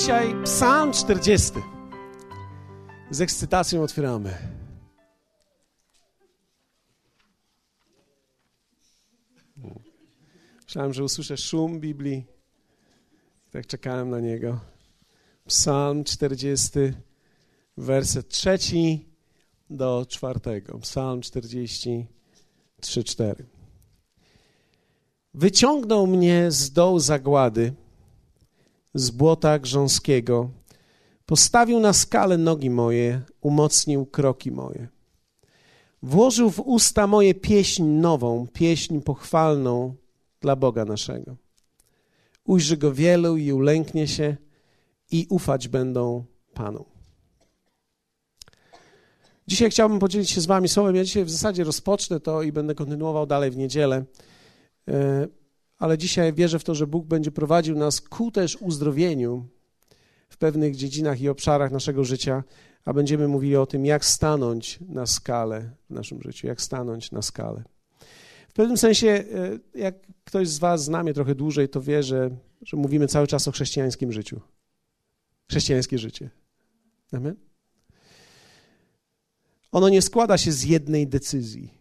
dzisiaj Psalm 40. Z ekscytacją otwieramy. Myślałem, że usłyszę szum Biblii. Tak czekałem na niego. Psalm 40, werset trzeci do czwartego. Psalm 43, 4. Wyciągnął mnie z dołu zagłady, z błota grząskiego. Postawił na skalę nogi moje, umocnił kroki moje. Włożył w usta moje pieśń nową, pieśń pochwalną dla Boga naszego. Ujrzy go wielu i ulęknie się i ufać będą Panu. Dzisiaj chciałbym podzielić się z Wami słowem. Ja dzisiaj w zasadzie rozpocznę to i będę kontynuował dalej w niedzielę. Ale dzisiaj wierzę w to, że Bóg będzie prowadził nas ku też uzdrowieniu w pewnych dziedzinach i obszarach naszego życia, a będziemy mówili o tym, jak stanąć na skalę w naszym życiu, jak stanąć na skalę. W pewnym sensie, e, jak ktoś z Was zna mnie trochę dłużej, to wie, że, że mówimy cały czas o chrześcijańskim życiu. Chrześcijańskie życie. Amen? Ono nie składa się z jednej decyzji,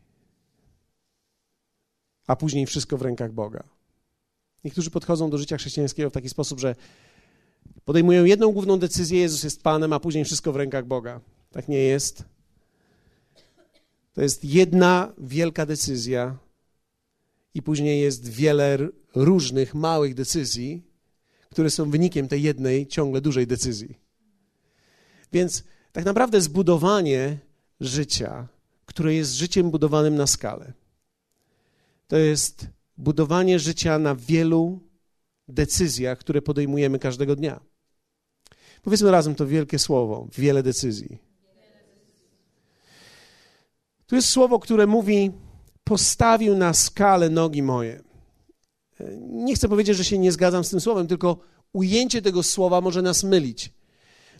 a później wszystko w rękach Boga. Niektórzy podchodzą do życia chrześcijańskiego w taki sposób, że podejmują jedną główną decyzję, Jezus jest Panem, a później wszystko w rękach Boga. Tak nie jest. To jest jedna wielka decyzja, i później jest wiele różnych małych decyzji, które są wynikiem tej jednej ciągle dużej decyzji. Więc tak naprawdę zbudowanie życia, które jest życiem budowanym na skalę, to jest budowanie życia na wielu decyzjach, które podejmujemy każdego dnia. Powiedzmy razem to wielkie słowo, wiele decyzji. Tu jest słowo, które mówi, postawił na skalę nogi moje. Nie chcę powiedzieć, że się nie zgadzam z tym słowem, tylko ujęcie tego słowa może nas mylić.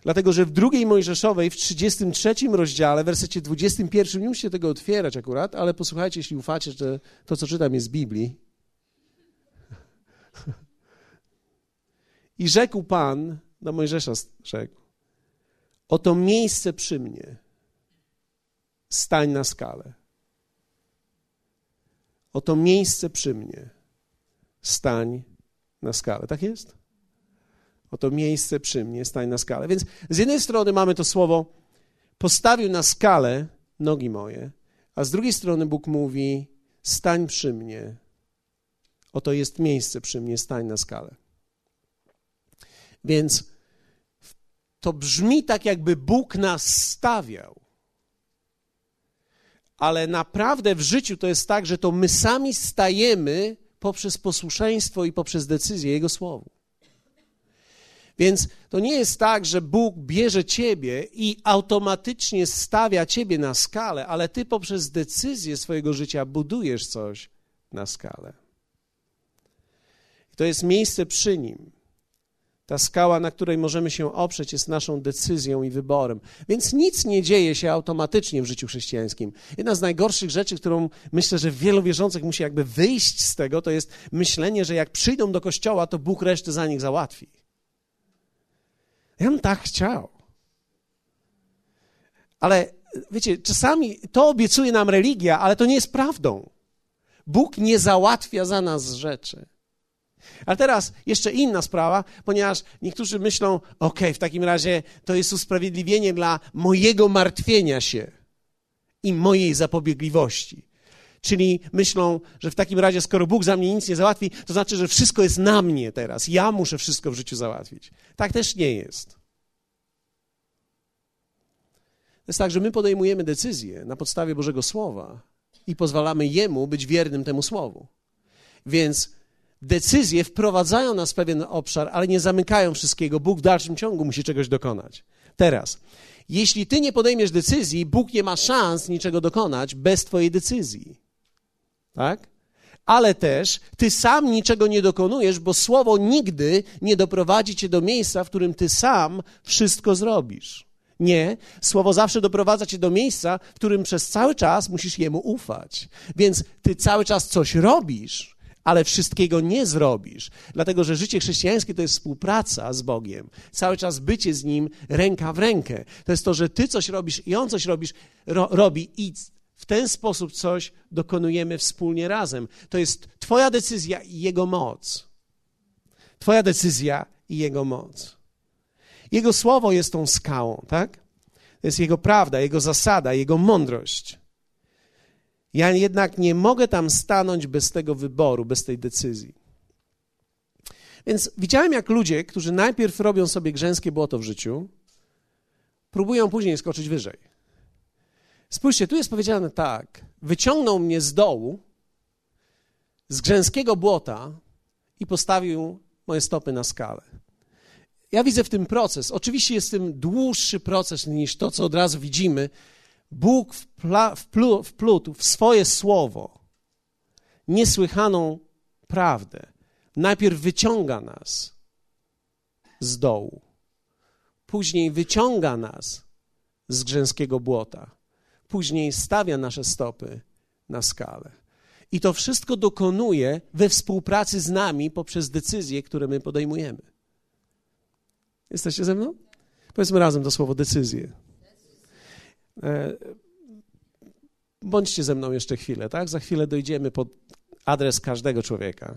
Dlatego, że w drugiej Mojżeszowej, w 33 rozdziale, w wersecie 21, nie musicie tego otwierać akurat, ale posłuchajcie, jeśli ufacie, że to, co czytam, jest z Biblii. I rzekł Pan do Mojżesza, rzekł, oto miejsce przy mnie, stań na skalę. Oto miejsce przy mnie, stań na skalę. Tak jest? Oto miejsce przy mnie, stań na skalę. Więc z jednej strony mamy to słowo, postawił na skalę nogi moje, a z drugiej strony Bóg mówi, stań przy mnie. Oto jest miejsce przy mnie, stań na skalę. Więc to brzmi tak, jakby Bóg nas stawiał ale naprawdę w życiu to jest tak, że to my sami stajemy poprzez posłuszeństwo i poprzez decyzję Jego Słowu. Więc to nie jest tak, że Bóg bierze ciebie i automatycznie stawia ciebie na skalę, ale ty poprzez decyzję swojego życia budujesz coś na skalę. To jest miejsce przy nim. Ta skała, na której możemy się oprzeć, jest naszą decyzją i wyborem. Więc nic nie dzieje się automatycznie w życiu chrześcijańskim. Jedna z najgorszych rzeczy, którą myślę, że wielu wierzących musi jakby wyjść z tego, to jest myślenie, że jak przyjdą do kościoła, to Bóg resztę za nich załatwi. Ja bym tak chciał. Ale wiecie, czasami to obiecuje nam religia, ale to nie jest prawdą. Bóg nie załatwia za nas rzeczy. Ale teraz jeszcze inna sprawa, ponieważ niektórzy myślą, ok, w takim razie to jest usprawiedliwienie dla mojego martwienia się i mojej zapobiegliwości. Czyli myślą, że w takim razie, skoro Bóg za mnie nic nie załatwi, to znaczy, że wszystko jest na mnie teraz. Ja muszę wszystko w życiu załatwić. Tak też nie jest. To jest tak, że my podejmujemy decyzje na podstawie Bożego Słowa i pozwalamy Jemu być wiernym temu Słowu. Więc decyzje wprowadzają nas w pewien obszar, ale nie zamykają wszystkiego. Bóg w dalszym ciągu musi czegoś dokonać. Teraz, jeśli ty nie podejmiesz decyzji, Bóg nie ma szans niczego dokonać bez twojej decyzji. Tak? Ale też ty sam niczego nie dokonujesz, bo słowo nigdy nie doprowadzi cię do miejsca, w którym ty sam wszystko zrobisz. Nie, słowo zawsze doprowadza cię do miejsca, w którym przez cały czas musisz jemu ufać. Więc ty cały czas coś robisz, ale wszystkiego nie zrobisz, dlatego że życie chrześcijańskie to jest współpraca z Bogiem, cały czas bycie z Nim ręka w rękę. To jest to, że Ty coś robisz i On coś robisz, ro, robi i w ten sposób coś dokonujemy wspólnie razem. To jest Twoja decyzja i Jego moc. Twoja decyzja i Jego moc. Jego słowo jest tą skałą, tak? To jest Jego prawda, Jego zasada, Jego mądrość. Ja jednak nie mogę tam stanąć bez tego wyboru, bez tej decyzji. Więc widziałem, jak ludzie, którzy najpierw robią sobie grzęskie błoto w życiu, próbują później skoczyć wyżej. Spójrzcie, tu jest powiedziane tak: wyciągnął mnie z dołu, z grzęskiego błota i postawił moje stopy na skalę. Ja widzę w tym proces. Oczywiście jest w tym dłuższy proces niż to, co od razu widzimy. Bóg wplótł w swoje słowo niesłychaną prawdę. Najpierw wyciąga nas z dołu, później wyciąga nas z grzęskiego błota, później stawia nasze stopy na skalę. I to wszystko dokonuje we współpracy z nami poprzez decyzje, które my podejmujemy. Jesteście ze mną? Powiedzmy razem to słowo decyzje. E, bądźcie ze mną jeszcze chwilę, tak? Za chwilę dojdziemy pod adres każdego człowieka.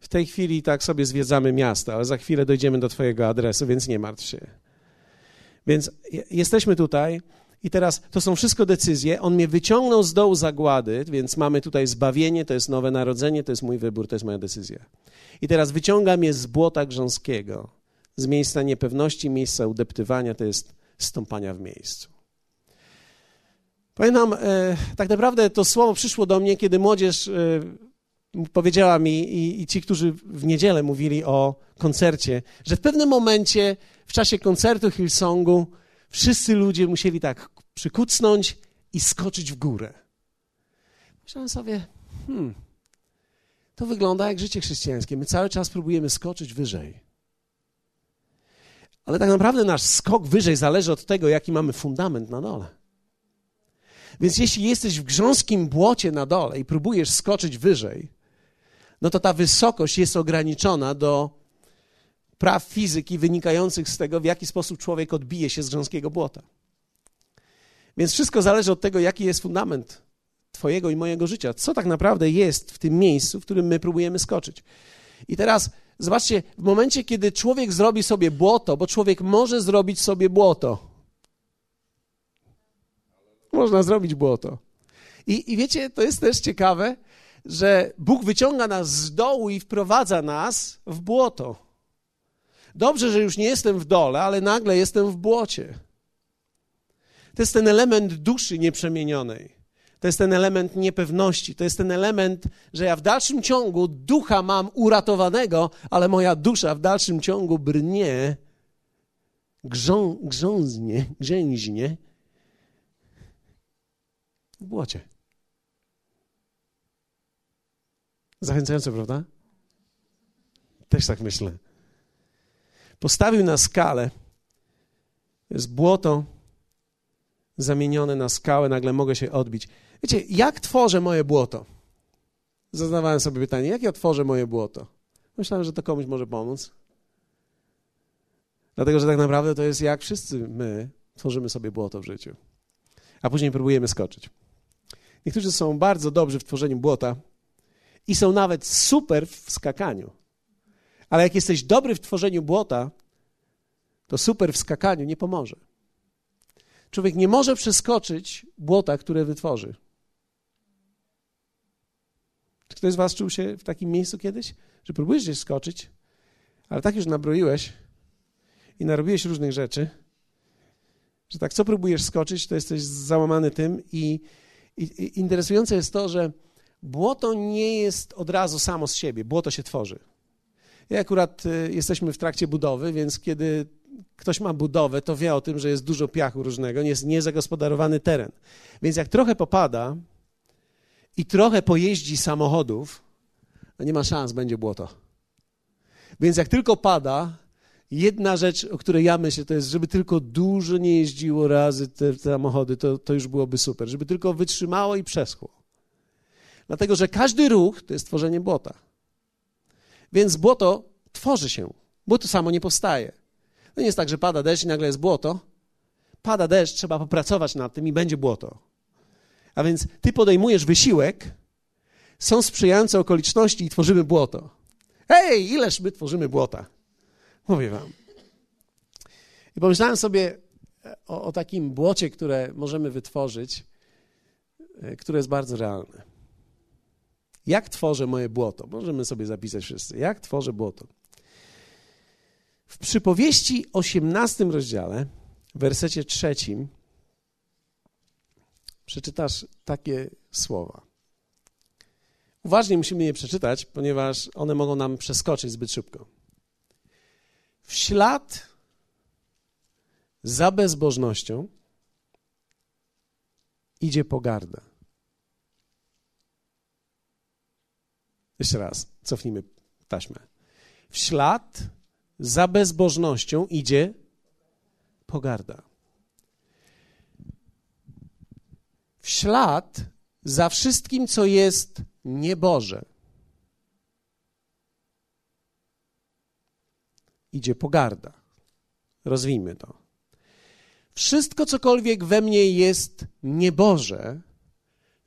W tej chwili tak sobie zwiedzamy miasto, ale za chwilę dojdziemy do Twojego adresu, więc nie martw się. Więc jesteśmy tutaj i teraz to są wszystko decyzje. On mnie wyciągnął z dołu zagłady, więc mamy tutaj zbawienie, to jest nowe narodzenie, to jest mój wybór, to jest moja decyzja. I teraz wyciąga mnie z błota grząskiego, z miejsca niepewności, miejsca udeptywania, to jest stąpania w miejscu. Pamiętam, e, tak naprawdę to słowo przyszło do mnie, kiedy młodzież e, powiedziała mi i, i, ci, którzy w niedzielę mówili o koncercie, że w pewnym momencie w czasie koncertu Hillsongu wszyscy ludzie musieli tak przykucnąć i skoczyć w górę. Myślałem sobie, hmm, to wygląda jak życie chrześcijańskie. My cały czas próbujemy skoczyć wyżej. Ale tak naprawdę nasz skok wyżej zależy od tego, jaki mamy fundament na dole. Więc jeśli jesteś w grząskim błocie na dole i próbujesz skoczyć wyżej, no to ta wysokość jest ograniczona do praw fizyki wynikających z tego, w jaki sposób człowiek odbije się z grząskiego błota. Więc wszystko zależy od tego, jaki jest fundament Twojego i mojego życia. Co tak naprawdę jest w tym miejscu, w którym my próbujemy skoczyć. I teraz zobaczcie, w momencie, kiedy człowiek zrobi sobie błoto, bo człowiek może zrobić sobie błoto. Można zrobić błoto. I, I wiecie, to jest też ciekawe, że Bóg wyciąga nas z dołu i wprowadza nas w błoto. Dobrze, że już nie jestem w dole, ale nagle jestem w błocie. To jest ten element duszy nieprzemienionej. To jest ten element niepewności. To jest ten element, że ja w dalszym ciągu ducha mam uratowanego, ale moja dusza w dalszym ciągu brnie, grząznie, grzęźnie w błocie. Zachęcające, prawda? Też tak myślę. Postawił na skalę. Jest błoto zamienione na skałę, nagle mogę się odbić. Wiecie, jak tworzę moje błoto? Zadawałem sobie pytanie, jak ja tworzę moje błoto? Myślałem, że to komuś może pomóc. Dlatego, że tak naprawdę to jest jak wszyscy my tworzymy sobie błoto w życiu, a później próbujemy skoczyć. Niektórzy są bardzo dobrzy w tworzeniu błota i są nawet super w skakaniu. Ale jak jesteś dobry w tworzeniu błota, to super w skakaniu nie pomoże. Człowiek nie może przeskoczyć błota, które wytworzy. Czy ktoś z Was czuł się w takim miejscu kiedyś, że próbujesz gdzieś skoczyć, ale tak już nabroiłeś i narobiłeś różnych rzeczy, że tak co próbujesz skoczyć, to jesteś załamany tym i, i, i interesujące jest to, że błoto nie jest od razu samo z siebie, błoto się tworzy. Ja akurat y, jesteśmy w trakcie budowy, więc kiedy ktoś ma budowę, to wie o tym, że jest dużo piachu różnego, jest niezagospodarowany teren. Więc jak trochę popada i trochę pojeździ samochodów, no nie ma szans, będzie błoto. Więc jak tylko pada, jedna rzecz, o której ja myślę, to jest, żeby tylko dużo nie jeździło razy te, te samochody, to, to już byłoby super. Żeby tylko wytrzymało i przeschło. Dlatego, że każdy ruch to jest tworzenie błota. Więc błoto tworzy się. Błoto samo nie powstaje. No nie jest tak, że pada deszcz i nagle jest błoto. Pada deszcz, trzeba popracować nad tym i będzie błoto. A więc ty podejmujesz wysiłek, są sprzyjające okoliczności i tworzymy błoto. Hej, ileż my tworzymy błota? Mówię wam. I pomyślałem sobie o, o takim błocie, które możemy wytworzyć, e, które jest bardzo realne. Jak tworzę moje błoto? Możemy sobie zapisać wszyscy. Jak tworzę błoto? W przypowieści 18 rozdziale, w wersecie trzecim, przeczytasz takie słowa. Uważnie musimy je przeczytać, ponieważ one mogą nam przeskoczyć zbyt szybko. W ślad za bezbożnością idzie pogarda. Jeszcze raz, cofnijmy taśmę. W ślad za bezbożnością idzie pogarda. W ślad za wszystkim, co jest nieboże, idzie pogarda. Rozwijmy to. Wszystko, cokolwiek we mnie jest nieboże,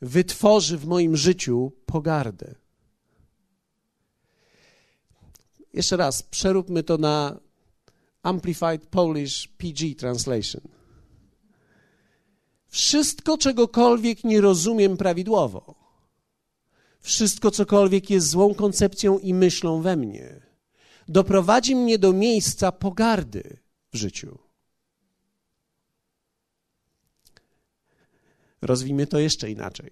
wytworzy w moim życiu pogardę. Jeszcze raz, przeróbmy to na Amplified Polish PG Translation. Wszystko, czegokolwiek nie rozumiem prawidłowo, wszystko, cokolwiek jest złą koncepcją i myślą we mnie, doprowadzi mnie do miejsca pogardy w życiu. Rozwijmy to jeszcze inaczej.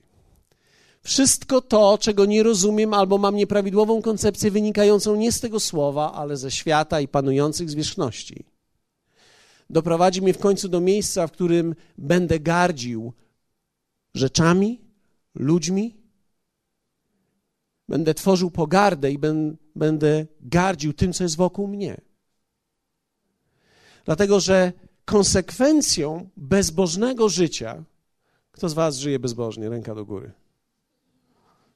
Wszystko to, czego nie rozumiem albo mam nieprawidłową koncepcję wynikającą nie z tego słowa, ale ze świata i panujących zwierzchności, doprowadzi mnie w końcu do miejsca, w którym będę gardził rzeczami, ludźmi, będę tworzył pogardę i będę gardził tym, co jest wokół mnie. Dlatego, że konsekwencją bezbożnego życia kto z was żyje bezbożnie? Ręka do góry.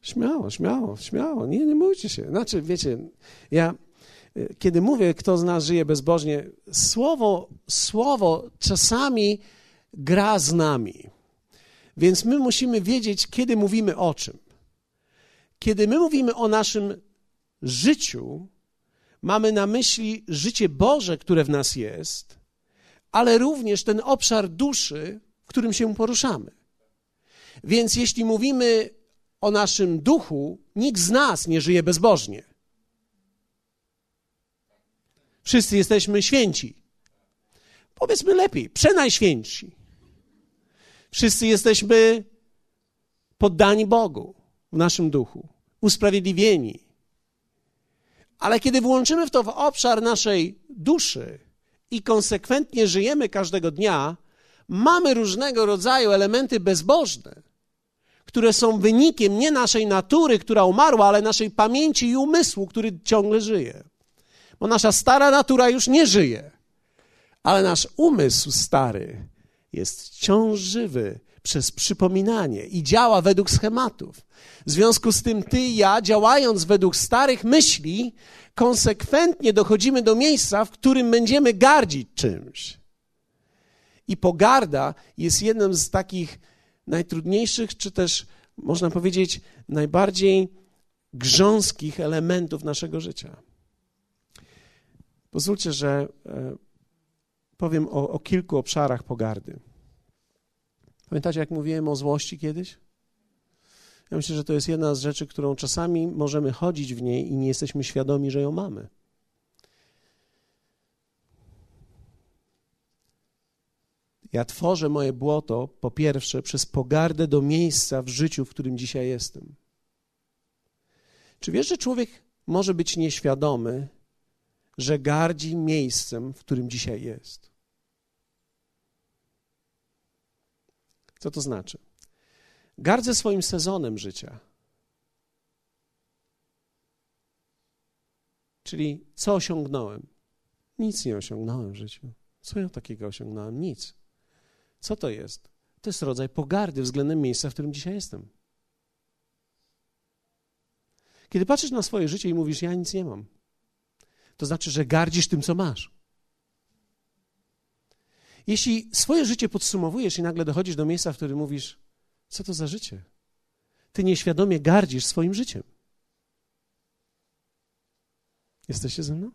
Śmiało, śmiało, śmiało. Nie, nie bójcie się. Znaczy, wiecie, ja y, kiedy mówię, kto z nas żyje bezbożnie, słowo, słowo czasami gra z nami. Więc my musimy wiedzieć, kiedy mówimy o czym. Kiedy my mówimy o naszym życiu, mamy na myśli życie Boże, które w nas jest, ale również ten obszar duszy, w którym się poruszamy. Więc jeśli mówimy o naszym duchu, nikt z nas nie żyje bezbożnie. Wszyscy jesteśmy święci. Powiedzmy lepiej, przenajświętsi. Wszyscy jesteśmy poddani Bogu w naszym duchu, usprawiedliwieni. Ale kiedy włączymy w to w obszar naszej duszy i konsekwentnie żyjemy każdego dnia, mamy różnego rodzaju elementy bezbożne, które są wynikiem nie naszej natury, która umarła, ale naszej pamięci i umysłu, który ciągle żyje. Bo nasza stara natura już nie żyje, ale nasz umysł stary jest wciąż żywy przez przypominanie i działa według schematów. W związku z tym ty i ja, działając według starych myśli, konsekwentnie dochodzimy do miejsca, w którym będziemy gardzić czymś. I pogarda jest jednym z takich najtrudniejszych, czy też można powiedzieć najbardziej grząskich elementów naszego życia. Pozwólcie, że e, powiem o, o kilku obszarach pogardy. Pamiętacie, jak mówiłem o złości kiedyś? Ja myślę, że to jest jedna z rzeczy, którą czasami możemy chodzić w niej i nie jesteśmy świadomi, że ją mamy. Ja tworzę moje błoto, po pierwsze, przez pogardę do miejsca w życiu, w którym dzisiaj jestem. Czy wiesz, że człowiek może być nieświadomy, że gardzi miejscem, w którym dzisiaj jest? Co to znaczy? Gardzę swoim sezonem życia. Czyli co osiągnąłem? Nic nie osiągnąłem w życiu. Co ja takiego osiągnąłem? Nic. Co to jest? To jest rodzaj pogardy względem miejsca, w którym dzisiaj jestem. Kiedy patrzysz na swoje życie i mówisz, ja nic nie mam, to znaczy, że gardzisz tym, co masz. Jeśli swoje życie podsumowujesz i nagle dochodzisz do miejsca, w którym mówisz, co to za życie? Ty nieświadomie gardzisz swoim życiem. Jesteście ze mną?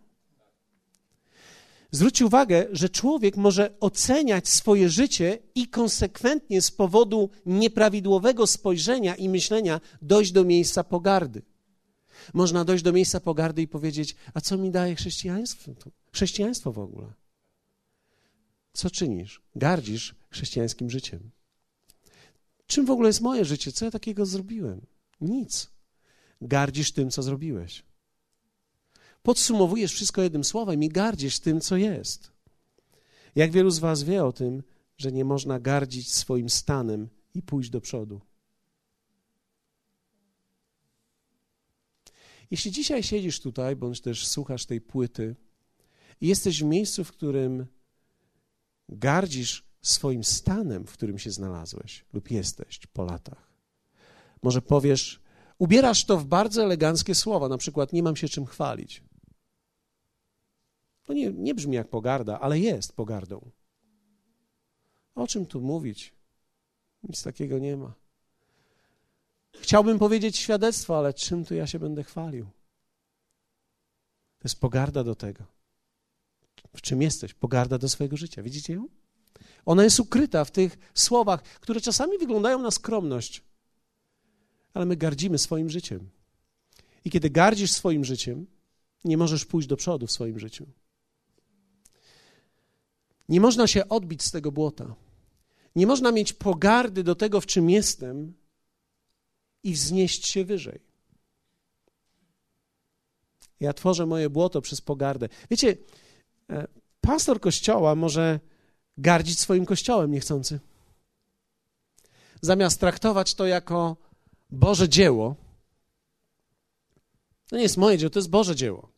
Zwróćcie uwagę, że człowiek może oceniać swoje życie i konsekwentnie z powodu nieprawidłowego spojrzenia i myślenia dojść do miejsca pogardy. Można dojść do miejsca pogardy i powiedzieć: A co mi daje chrześcijaństwo? Chrześcijaństwo w ogóle. Co czynisz? Gardzisz chrześcijańskim życiem. Czym w ogóle jest moje życie? Co ja takiego zrobiłem? Nic. Gardzisz tym, co zrobiłeś. Podsumowujesz wszystko jednym słowem i gardzisz tym, co jest. Jak wielu z Was wie o tym, że nie można gardzić swoim stanem i pójść do przodu? Jeśli dzisiaj siedzisz tutaj, bądź też słuchasz tej płyty i jesteś w miejscu, w którym gardzisz swoim stanem, w którym się znalazłeś lub jesteś po latach, może powiesz, ubierasz to w bardzo eleganckie słowa, na przykład nie mam się czym chwalić. To nie, nie brzmi jak pogarda, ale jest pogardą. O czym tu mówić? Nic takiego nie ma. Chciałbym powiedzieć świadectwo, ale czym tu ja się będę chwalił? To jest pogarda do tego. W czym jesteś? Pogarda do swojego życia. Widzicie ją? Ona jest ukryta w tych słowach, które czasami wyglądają na skromność, ale my gardzimy swoim życiem. I kiedy gardzisz swoim życiem, nie możesz pójść do przodu w swoim życiu. Nie można się odbić z tego błota. Nie można mieć pogardy do tego, w czym jestem i wznieść się wyżej. Ja tworzę moje błoto przez pogardę. Wiecie, pastor kościoła może gardzić swoim kościołem niechcący. Zamiast traktować to jako Boże dzieło, to nie jest moje dzieło, to jest Boże dzieło.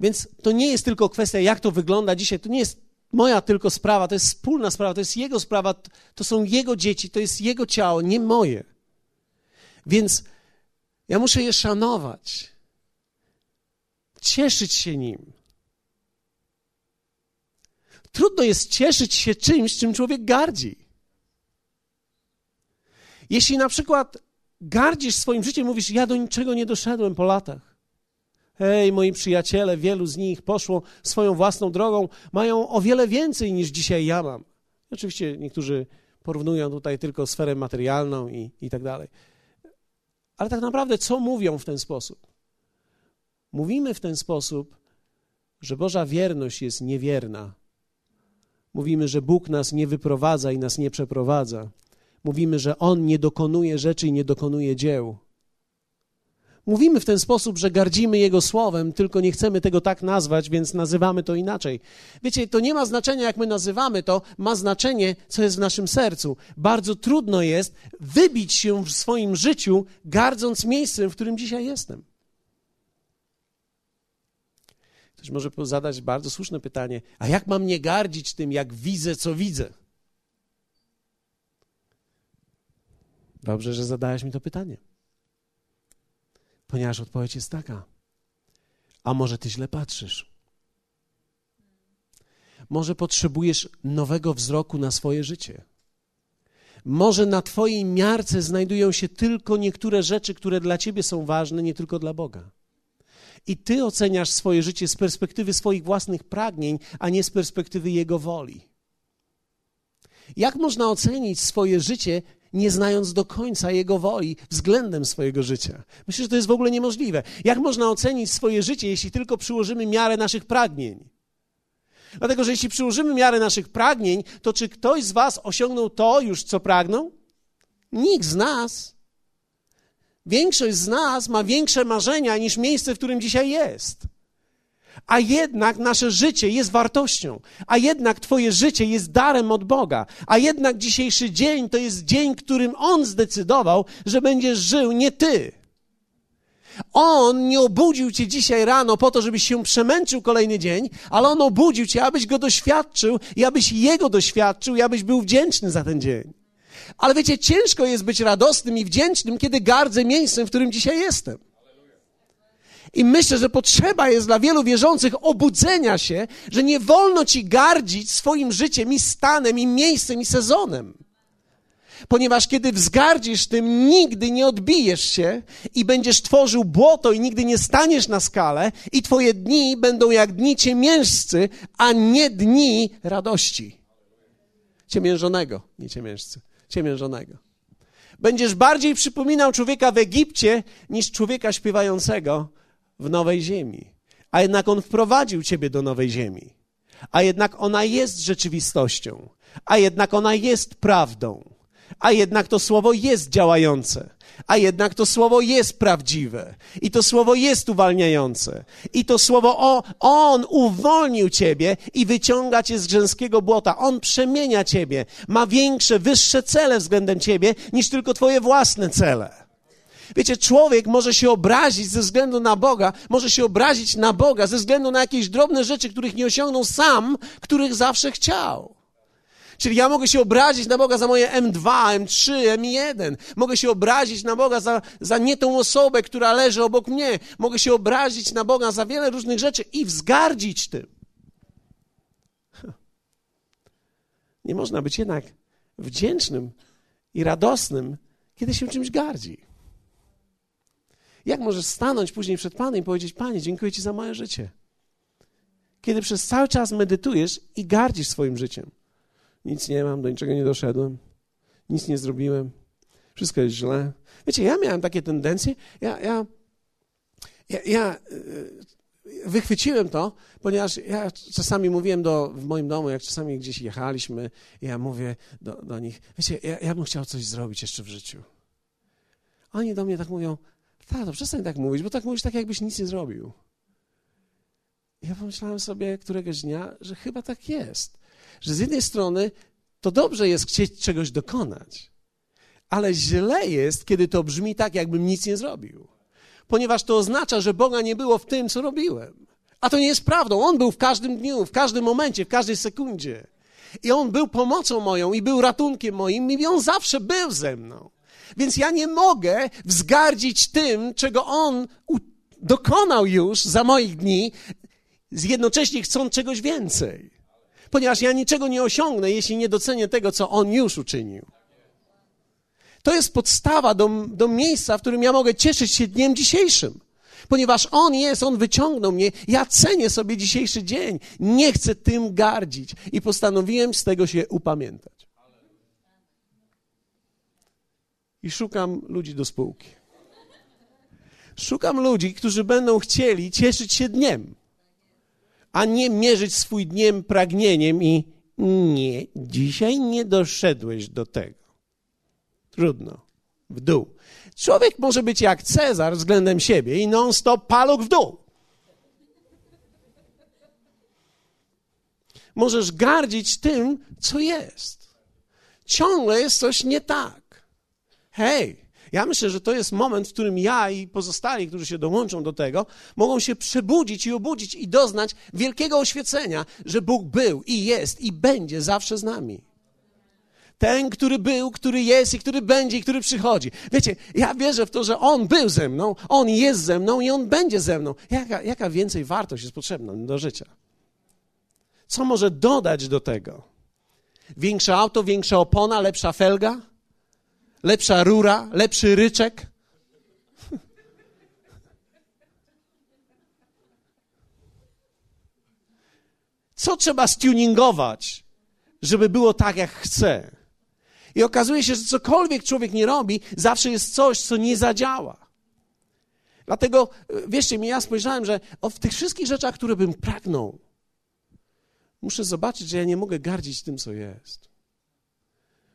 Więc to nie jest tylko kwestia, jak to wygląda dzisiaj. To nie jest moja tylko sprawa, to jest wspólna sprawa, to jest jego sprawa, to są jego dzieci, to jest jego ciało, nie moje. Więc ja muszę je szanować, cieszyć się nim. Trudno jest cieszyć się czymś, czym człowiek gardzi. Jeśli na przykład gardzisz swoim życiem, mówisz, ja do niczego nie doszedłem po latach. Hej, moi przyjaciele, wielu z nich poszło swoją własną drogą, mają o wiele więcej niż dzisiaj ja mam. Oczywiście niektórzy porównują tutaj tylko sferę materialną i, i tak dalej. Ale tak naprawdę, co mówią w ten sposób? Mówimy w ten sposób, że Boża wierność jest niewierna. Mówimy, że Bóg nas nie wyprowadza i nas nie przeprowadza. Mówimy, że On nie dokonuje rzeczy i nie dokonuje dzieł. Mówimy w ten sposób, że gardzimy Jego słowem, tylko nie chcemy tego tak nazwać, więc nazywamy to inaczej. Wiecie, to nie ma znaczenia, jak my nazywamy to, ma znaczenie, co jest w naszym sercu. Bardzo trudno jest wybić się w swoim życiu, gardząc miejscem, w którym dzisiaj jestem. Ktoś może zadać bardzo słuszne pytanie: a jak mam nie gardzić tym, jak widzę, co widzę? Dobrze, że zadałeś mi to pytanie. Ponieważ odpowiedź jest taka: A może ty źle patrzysz? Może potrzebujesz nowego wzroku na swoje życie. Może na Twojej miarce znajdują się tylko niektóre rzeczy, które dla Ciebie są ważne, nie tylko dla Boga. I Ty oceniasz swoje życie z perspektywy swoich własnych pragnień, a nie z perspektywy Jego woli. Jak można ocenić swoje życie, nie znając do końca Jego woli względem swojego życia. Myślę, że to jest w ogóle niemożliwe. Jak można ocenić swoje życie, jeśli tylko przyłożymy miarę naszych pragnień? Dlatego, że jeśli przyłożymy miarę naszych pragnień, to czy ktoś z Was osiągnął to już, co pragnął? Nikt z nas. Większość z nas ma większe marzenia niż miejsce, w którym dzisiaj jest. A jednak nasze życie jest wartością, a jednak Twoje życie jest darem od Boga, a jednak dzisiejszy dzień to jest dzień, którym On zdecydował, że będziesz żył, nie Ty. On nie obudził cię dzisiaj rano po to, żebyś się przemęczył kolejny dzień, ale on obudził cię, abyś go doświadczył i abyś jego doświadczył i abyś był wdzięczny za ten dzień. Ale wiecie, ciężko jest być radosnym i wdzięcznym, kiedy gardzę miejscem, w którym dzisiaj jestem. I myślę, że potrzeba jest dla wielu wierzących obudzenia się, że nie wolno ci gardzić swoim życiem i stanem, i miejscem, i sezonem. Ponieważ kiedy wzgardzisz tym, nigdy nie odbijesz się i będziesz tworzył błoto i nigdy nie staniesz na skale i twoje dni będą jak dni ciemiężcy, a nie dni radości. Ciemiężonego, nie ciemiężcy, ciemiężonego. Będziesz bardziej przypominał człowieka w Egipcie niż człowieka śpiewającego w nowej ziemi. A jednak On wprowadził ciebie do nowej ziemi. A jednak ona jest rzeczywistością. A jednak ona jest prawdą. A jednak to słowo jest działające. A jednak to słowo jest prawdziwe. I to słowo jest uwalniające. I to słowo o, On uwolnił ciebie i wyciąga cię z grzęskiego błota. On przemienia ciebie. Ma większe, wyższe cele względem ciebie niż tylko twoje własne cele. Wiecie, człowiek może się obrazić ze względu na Boga, może się obrazić na Boga ze względu na jakieś drobne rzeczy, których nie osiągnął sam, których zawsze chciał. Czyli ja mogę się obrazić na Boga za moje M2, M3, M1. Mogę się obrazić na Boga za, za nie tą osobę, która leży obok mnie. Mogę się obrazić na Boga za wiele różnych rzeczy i wzgardzić tym. Nie można być jednak wdzięcznym i radosnym, kiedy się czymś gardzi. Jak możesz stanąć później przed Panem i powiedzieć: Panie, dziękuję Ci za moje życie? Kiedy przez cały czas medytujesz i gardzisz swoim życiem. Nic nie mam, do niczego nie doszedłem, nic nie zrobiłem, wszystko jest źle. Wiecie, ja miałem takie tendencje, ja, ja, ja, ja e, wychwyciłem to, ponieważ ja czasami mówiłem do, w moim domu, jak czasami gdzieś jechaliśmy, ja mówię do, do nich, wiecie, ja, ja bym chciał coś zrobić jeszcze w życiu. Oni do mnie tak mówią, Tato, przestań tak mówić, bo tak mówisz tak, jakbyś nic nie zrobił. Ja pomyślałem sobie któregoś dnia, że chyba tak jest. Że z jednej strony to dobrze jest chcieć czegoś dokonać, ale źle jest, kiedy to brzmi tak, jakbym nic nie zrobił. Ponieważ to oznacza, że Boga nie było w tym, co robiłem. A to nie jest prawdą. On był w każdym dniu, w każdym momencie, w każdej sekundzie. I On był pomocą moją i był ratunkiem moim i On zawsze był ze mną. Więc ja nie mogę wzgardzić tym, czego On dokonał już za moich dni, jednocześnie chcąc czegoś więcej. Ponieważ ja niczego nie osiągnę, jeśli nie docenię tego, co On już uczynił. To jest podstawa do, do miejsca, w którym ja mogę cieszyć się dniem dzisiejszym. Ponieważ On jest, On wyciągnął mnie, ja cenię sobie dzisiejszy dzień. Nie chcę tym gardzić. I postanowiłem z tego się upamiętać. i szukam ludzi do spółki. Szukam ludzi, którzy będą chcieli cieszyć się dniem, a nie mierzyć swój dniem pragnieniem i nie, dzisiaj nie doszedłeś do tego. Trudno. W dół. Człowiek może być jak Cezar względem siebie i non-stop paluch w dół. Możesz gardzić tym, co jest. Ciągle jest coś nie tak. Hej, ja myślę, że to jest moment, w którym ja i pozostali, którzy się dołączą do tego, mogą się przebudzić i obudzić i doznać wielkiego oświecenia, że Bóg był i jest i będzie zawsze z nami. Ten, który był, który jest i który będzie i który przychodzi. Wiecie, ja wierzę w to, że On był ze mną, On jest ze mną i On będzie ze mną. Jaka, jaka więcej wartość jest potrzebna do życia? Co może dodać do tego? Większe auto, większa opona, lepsza felga? Lepsza rura, lepszy ryczek. Co trzeba stuningować, żeby było tak, jak chce? I okazuje się, że cokolwiek człowiek nie robi, zawsze jest coś, co nie zadziała. Dlatego, wierzcie mi, ja spojrzałem, że o, w tych wszystkich rzeczach, które bym pragnął, muszę zobaczyć, że ja nie mogę gardzić tym, co jest.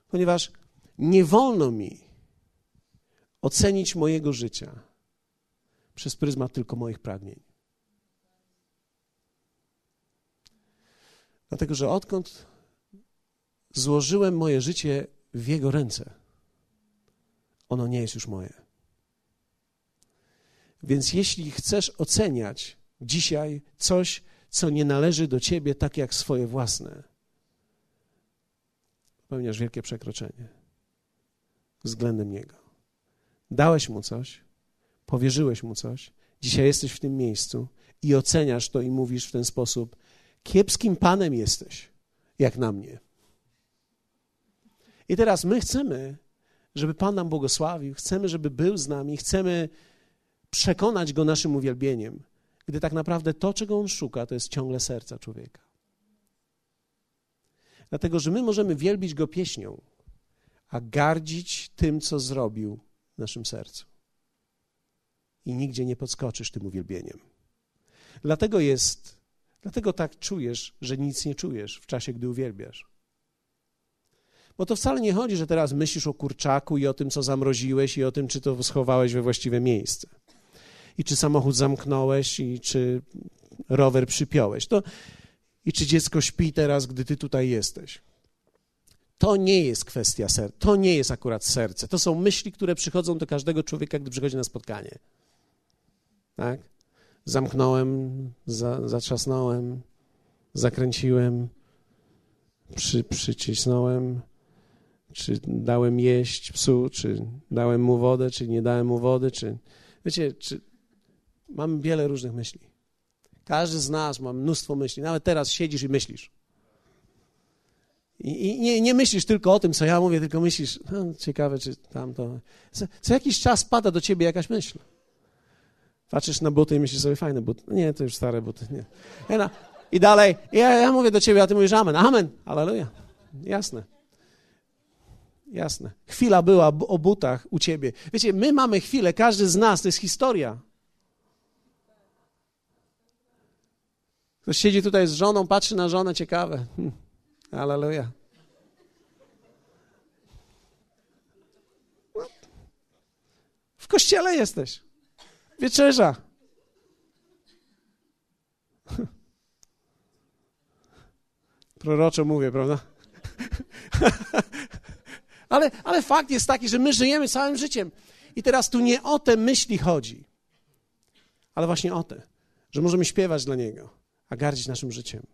Ponieważ nie wolno mi ocenić mojego życia przez pryzmat tylko moich pragnień. Dlatego, że odkąd złożyłem moje życie w Jego ręce, ono nie jest już moje. Więc jeśli chcesz oceniać dzisiaj coś, co nie należy do ciebie tak jak swoje własne, popełniasz wielkie przekroczenie. Względem Niego. Dałeś Mu coś, powierzyłeś Mu coś, dzisiaj jesteś w tym miejscu i oceniasz to i mówisz w ten sposób: kiepskim Panem jesteś, jak na mnie. I teraz my chcemy, żeby Pan nam błogosławił, chcemy, żeby był z nami, chcemy przekonać Go naszym uwielbieniem, gdy tak naprawdę to, czego On szuka, to jest ciągle serca człowieka. Dlatego, że my możemy wielbić Go pieśnią, a gardzić tym, co zrobił w naszym sercu. I nigdzie nie podskoczysz tym uwielbieniem. Dlatego jest, dlatego tak czujesz, że nic nie czujesz w czasie, gdy uwielbiasz. Bo to wcale nie chodzi, że teraz myślisz o kurczaku i o tym, co zamroziłeś, i o tym, czy to schowałeś we właściwe miejsce. I czy samochód zamknąłeś, i czy rower przypiąłeś. To, I czy dziecko śpi teraz, gdy ty tutaj jesteś. To nie jest kwestia serca, to nie jest akurat serce. To są myśli, które przychodzą do każdego człowieka, gdy przychodzi na spotkanie. Tak? Zamknąłem, za, zatrzasnąłem, zakręciłem, przy, przycisnąłem, czy dałem jeść psu, czy dałem mu wodę, czy nie dałem mu wody, czy... Wiecie, czy... Mam wiele różnych myśli. Każdy z nas ma mnóstwo myśli. Nawet teraz siedzisz i myślisz. I, i nie, nie, myślisz tylko o tym, co ja mówię, tylko myślisz, no, ciekawe, czy tamto. Co, co jakiś czas pada do ciebie jakaś myśl. Patrzysz na buty i myślisz sobie, fajne buty. Nie, to już stare buty. Nie. I dalej, ja, ja mówię do ciebie, a ty mówisz amen. Amen, aleluja. Jasne. Jasne. Chwila była o butach u ciebie. Wiecie, my mamy chwilę, każdy z nas, to jest historia. Ktoś siedzi tutaj z żoną, patrzy na żonę, ciekawe. Aleluja. W kościele jesteś. Wieczerza. Proroczo mówię, prawda? ale, ale fakt jest taki, że my żyjemy całym życiem. I teraz tu nie o te myśli chodzi, ale właśnie o te, że możemy śpiewać dla Niego, a gardzić naszym życiem.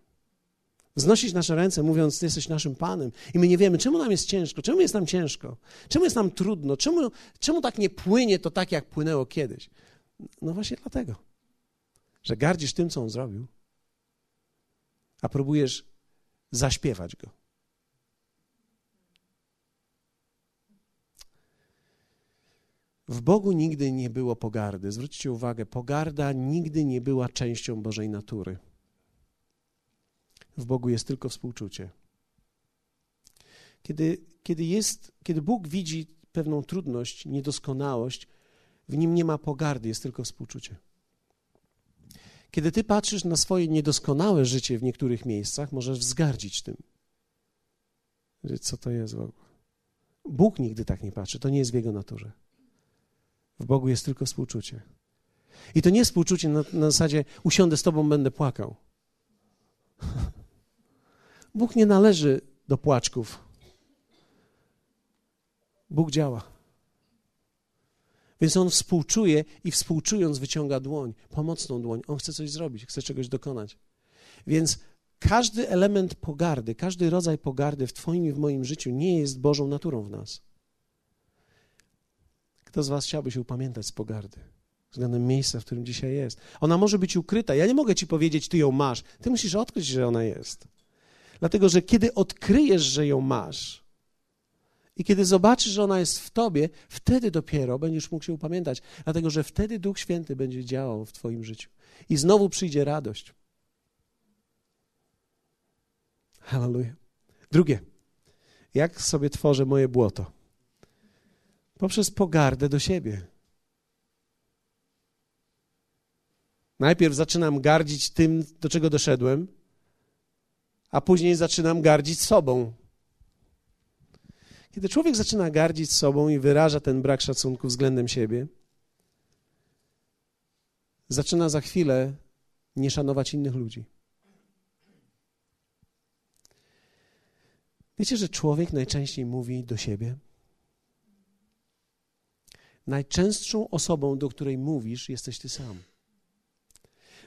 Wznosić nasze ręce, mówiąc, Ty jesteś naszym Panem. I my nie wiemy, czemu nam jest ciężko, czemu jest nam ciężko, czemu jest nam trudno, czemu, czemu tak nie płynie to tak, jak płynęło kiedyś. No właśnie dlatego, że gardzisz tym, co On zrobił, a próbujesz zaśpiewać Go. W Bogu nigdy nie było pogardy. Zwróćcie uwagę, pogarda nigdy nie była częścią Bożej natury. W Bogu jest tylko współczucie. Kiedy, kiedy, jest, kiedy Bóg widzi pewną trudność, niedoskonałość, w nim nie ma pogardy, jest tylko współczucie. Kiedy ty patrzysz na swoje niedoskonałe życie w niektórych miejscach, możesz wzgardzić tym. Co to jest w ogóle? Bóg nigdy tak nie patrzy, to nie jest w jego naturze. W Bogu jest tylko współczucie. I to nie współczucie na, na zasadzie usiądę z tobą, będę płakał. Bóg nie należy do płaczków. Bóg działa. Więc on współczuje i współczując wyciąga dłoń, pomocną dłoń. On chce coś zrobić, chce czegoś dokonać. Więc każdy element pogardy, każdy rodzaj pogardy w Twoim i w moim życiu nie jest Bożą naturą w nas. Kto z Was chciałby się upamiętać z pogardy? Względem miejsca, w którym dzisiaj jest. Ona może być ukryta. Ja nie mogę Ci powiedzieć, Ty ją masz. Ty musisz odkryć, że ona jest. Dlatego, że kiedy odkryjesz, że ją masz, i kiedy zobaczysz, że ona jest w tobie, wtedy dopiero będziesz mógł się upamiętać, dlatego że wtedy Duch Święty będzie działał w twoim życiu. I znowu przyjdzie radość. Hallelujah. Drugie. Jak sobie tworzę moje błoto? Poprzez pogardę do siebie. Najpierw zaczynam gardzić tym, do czego doszedłem, a później zaczynam gardzić sobą. Kiedy człowiek zaczyna gardzić sobą i wyraża ten brak szacunku względem siebie, zaczyna za chwilę nie szanować innych ludzi. Wiecie, że człowiek najczęściej mówi do siebie? Najczęstszą osobą, do której mówisz, jesteś ty sam.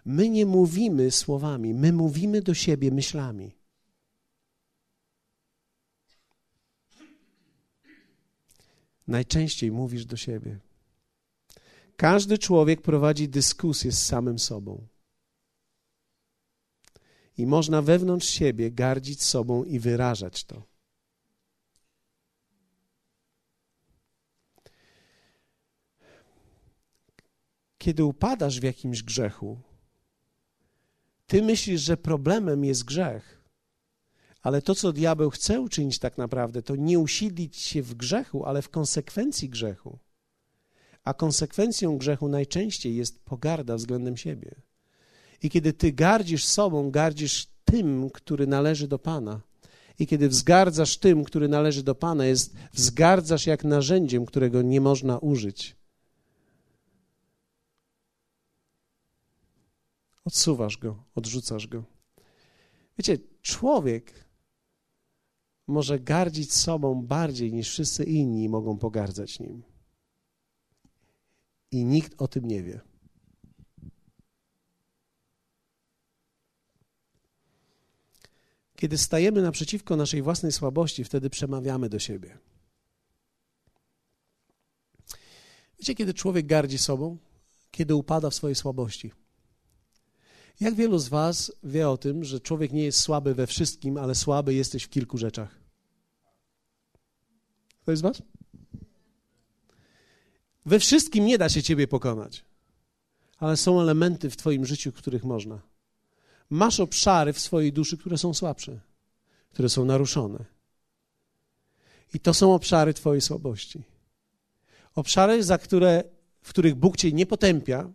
My nie mówimy słowami, my mówimy do siebie myślami. najczęściej mówisz do siebie. Każdy człowiek prowadzi dyskusję z samym sobą. I można wewnątrz siebie gardzić sobą i wyrażać to. Kiedy upadasz w jakimś grzechu, ty myślisz, że problemem jest grzech, ale to, co diabeł chce uczynić tak naprawdę, to nie usiedlić się w grzechu, ale w konsekwencji grzechu. A konsekwencją grzechu najczęściej jest pogarda względem siebie. I kiedy ty gardzisz sobą, gardzisz tym, który należy do Pana. I kiedy wzgardzasz tym, który należy do Pana, jest wzgardzasz jak narzędziem, którego nie można użyć. Odsuwasz go, odrzucasz go. Wiecie, człowiek może gardzić sobą bardziej niż wszyscy inni mogą pogardzać nim. I nikt o tym nie wie. Kiedy stajemy naprzeciwko naszej własnej słabości, wtedy przemawiamy do siebie. Wiecie, kiedy człowiek gardzi sobą? Kiedy upada w swojej słabości. Jak wielu z Was wie o tym, że człowiek nie jest słaby we wszystkim, ale słaby jesteś w kilku rzeczach? To jest Was? We wszystkim nie da się Ciebie pokonać, ale są elementy w Twoim życiu, których można. Masz obszary w swojej duszy, które są słabsze, które są naruszone. I to są obszary Twojej słabości. Obszary, za które, w których Bóg Cię nie potępia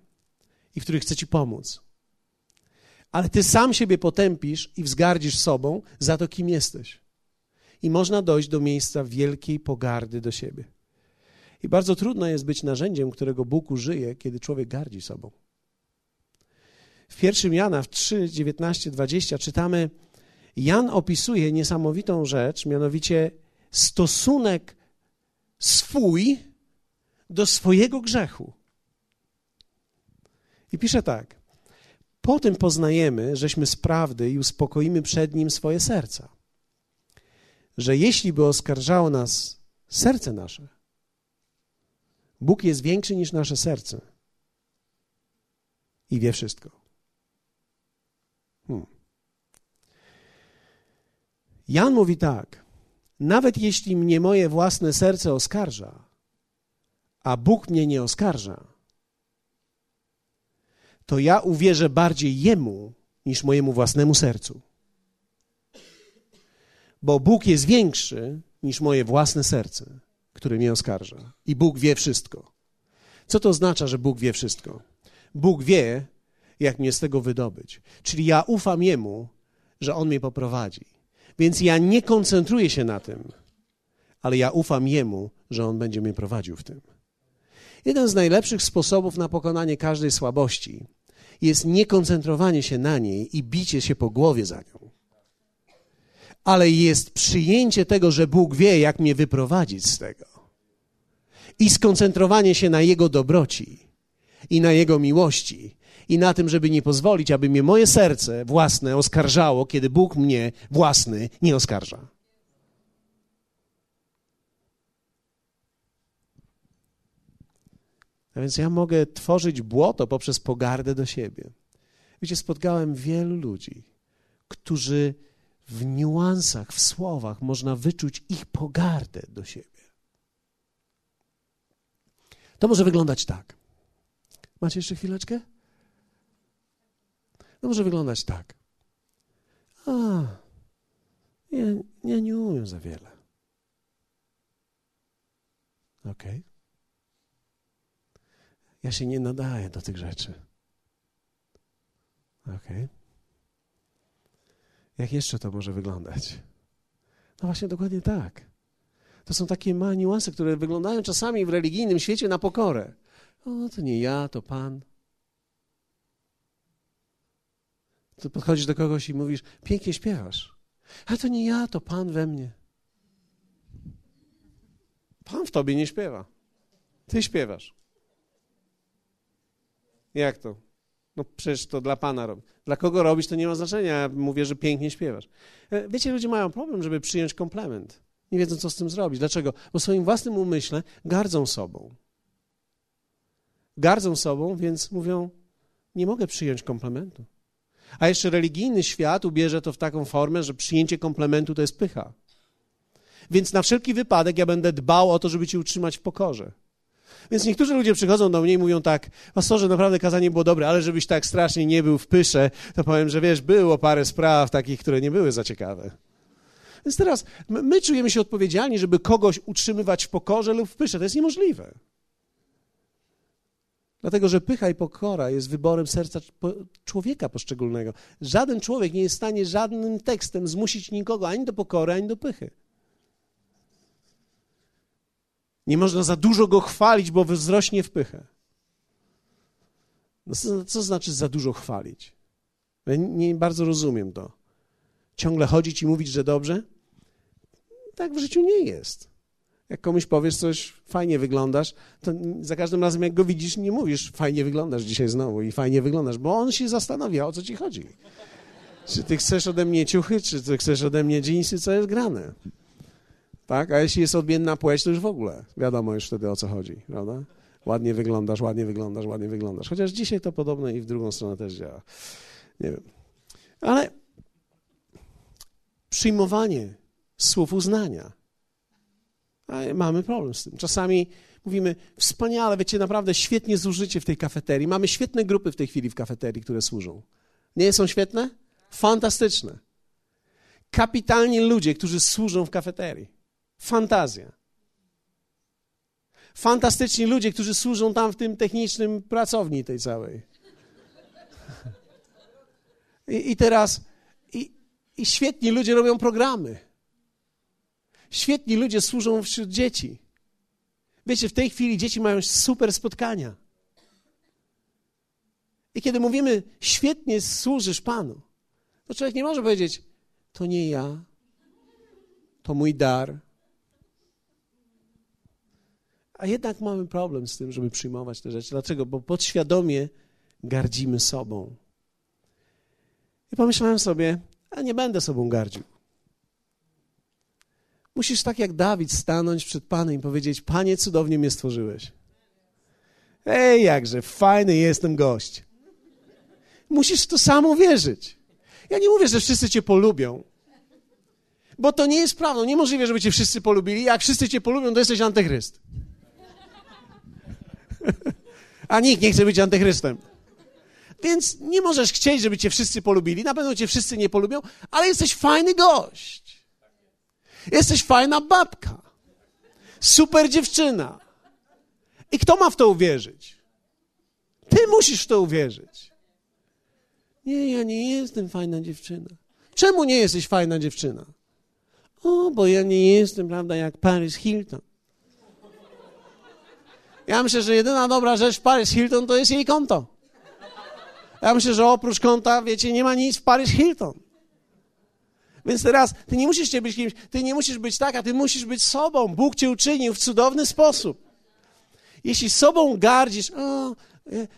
i w których chce Ci pomóc ale ty sam siebie potępisz i wzgardzisz sobą za to, kim jesteś. I można dojść do miejsca wielkiej pogardy do siebie. I bardzo trudno jest być narzędziem, którego Bóg użyje, kiedy człowiek gardzi sobą. W pierwszym Jana w 3, 19, 20 czytamy, Jan opisuje niesamowitą rzecz, mianowicie stosunek swój do swojego grzechu. I pisze tak: po tym poznajemy, żeśmy z prawdy i uspokoimy przed Nim swoje serca. Że jeśli by oskarżało nas serce nasze, Bóg jest większy niż nasze serce i wie wszystko. Hmm. Jan mówi tak: Nawet jeśli mnie moje własne serce oskarża, a Bóg mnie nie oskarża, to ja uwierzę bardziej Jemu niż mojemu własnemu sercu. Bo Bóg jest większy niż moje własne serce, które mnie oskarża. I Bóg wie wszystko. Co to oznacza, że Bóg wie wszystko? Bóg wie, jak mnie z tego wydobyć. Czyli ja ufam Jemu, że On mnie poprowadzi. Więc ja nie koncentruję się na tym, ale ja ufam Jemu, że On będzie mnie prowadził w tym. Jeden z najlepszych sposobów na pokonanie każdej słabości jest niekoncentrowanie się na niej i bicie się po głowie za nią. Ale jest przyjęcie tego, że Bóg wie, jak mnie wyprowadzić z tego. I skoncentrowanie się na Jego dobroci i na Jego miłości i na tym, żeby nie pozwolić, aby mnie moje serce własne oskarżało, kiedy Bóg mnie własny nie oskarża. A więc ja mogę tworzyć błoto poprzez pogardę do siebie. Wiecie, spotkałem wielu ludzi, którzy w niuansach, w słowach można wyczuć ich pogardę do siebie. To może wyglądać tak. Macie jeszcze chwileczkę? To może wyglądać tak. A, ja, ja nie umiem za wiele. Okej. Okay. Ja się nie nadaję do tych rzeczy. Okej. Okay. Jak jeszcze to może wyglądać? No właśnie dokładnie tak. To są takie małe niuanse, które wyglądają czasami w religijnym świecie na pokorę. O, to nie ja, to Pan. To podchodzisz do kogoś i mówisz, pięknie śpiewasz. A to nie ja, to Pan we mnie. Pan w tobie nie śpiewa. Ty śpiewasz. Jak to? No przecież to dla Pana robi. Dla kogo robisz, to nie ma znaczenia. Ja mówię, że pięknie śpiewasz. E, wiecie, ludzie mają problem, żeby przyjąć komplement. Nie wiedzą, co z tym zrobić. Dlaczego? Bo w swoim własnym umyśle gardzą sobą. Gardzą sobą, więc mówią: Nie mogę przyjąć komplementu. A jeszcze religijny świat ubierze to w taką formę, że przyjęcie komplementu to jest pycha. Więc na wszelki wypadek ja będę dbał o to, żeby cię utrzymać w pokorze. Więc niektórzy ludzie przychodzą do mnie i mówią tak, pastorze, naprawdę kazanie było dobre, ale żebyś tak strasznie nie był w pysze, to powiem, że wiesz, było parę spraw takich, które nie były za ciekawe. Więc teraz my czujemy się odpowiedzialni, żeby kogoś utrzymywać w pokorze lub w pysze. To jest niemożliwe. Dlatego, że pycha i pokora jest wyborem serca człowieka poszczególnego. Żaden człowiek nie jest w stanie żadnym tekstem zmusić nikogo ani do pokory, ani do pychy. Nie można za dużo go chwalić, bo wzrośnie w pychę. No co, co znaczy za dużo chwalić? Ja nie bardzo rozumiem to. Ciągle chodzić i mówić, że dobrze? Tak w życiu nie jest. Jak komuś powiesz coś, fajnie wyglądasz, to za każdym razem, jak go widzisz, nie mówisz, fajnie wyglądasz dzisiaj znowu i fajnie wyglądasz, bo on się zastanawia, o co ci chodzi. Czy ty chcesz ode mnie ciuchy, czy ty chcesz ode mnie dżinsy, co jest grane? Tak? A jeśli jest odmienna płeć, to już w ogóle wiadomo już wtedy o co chodzi, prawda? Ładnie wyglądasz, ładnie wyglądasz, ładnie wyglądasz. Chociaż dzisiaj to podobno i w drugą stronę też działa. Nie wiem. Ale przyjmowanie słów uznania. Mamy problem z tym. Czasami mówimy, wspaniale, wiecie, naprawdę świetnie zużycie w tej kafeterii. Mamy świetne grupy w tej chwili w kafeterii, które służą. Nie są świetne? Fantastyczne. Kapitalni ludzie, którzy służą w kafeterii. Fantazja. Fantastyczni ludzie, którzy służą tam w tym technicznym pracowni tej całej. I, i teraz, i, i świetni ludzie robią programy. Świetni ludzie służą wśród dzieci. Wiecie, w tej chwili dzieci mają super spotkania. I kiedy mówimy, świetnie służysz Panu, to człowiek nie może powiedzieć, to nie ja, to mój dar, a jednak mamy problem z tym, żeby przyjmować te rzeczy. Dlaczego? Bo podświadomie gardzimy sobą. I pomyślałem sobie, a nie będę sobą gardził. Musisz tak jak Dawid stanąć przed Panem i powiedzieć: Panie, cudownie mnie stworzyłeś. Ej, jakże fajny jestem gość. Musisz to samo wierzyć. Ja nie mówię, że wszyscy cię polubią, bo to nie jest prawdą. Niemożliwe, żeby cię wszyscy polubili. Jak wszyscy cię polubią, to jesteś antychryst. A nikt nie chce być antychrystem. Więc nie możesz chcieć, żeby cię wszyscy polubili. Na pewno cię wszyscy nie polubią, ale jesteś fajny gość. Jesteś fajna babka. Super dziewczyna. I kto ma w to uwierzyć? Ty musisz w to uwierzyć. Nie, ja nie jestem fajna dziewczyna. Czemu nie jesteś fajna dziewczyna? O, bo ja nie jestem, prawda, jak Paris Hilton. Ja myślę, że jedyna dobra rzecz w Paris Hilton to jest jej konto. Ja myślę, że oprócz konta, wiecie, nie ma nic w Paris Hilton. Więc teraz ty nie musisz być kimś, ty nie musisz być taka, ty musisz być sobą. Bóg cię uczynił w cudowny sposób. Jeśli sobą gardzisz, o, e,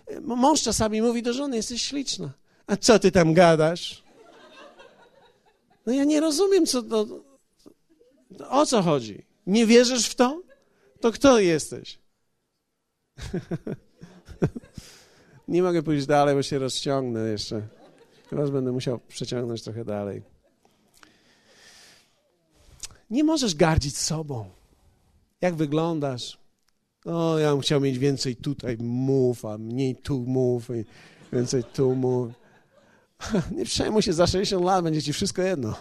e, mąż czasami mówi do żony, jesteś śliczna. A co ty tam gadasz? No ja nie rozumiem, co to, o co chodzi. Nie wierzysz w to? To kto jesteś? Nie mogę pójść dalej, bo się rozciągnę jeszcze. Teraz będę musiał przeciągnąć trochę dalej. Nie możesz gardzić sobą. Jak wyglądasz? O, ja bym chciał mieć więcej tutaj mów, a mniej tu mów, i więcej tu mów. Nie przejmuj się, za 60 lat będzie ci wszystko jedno.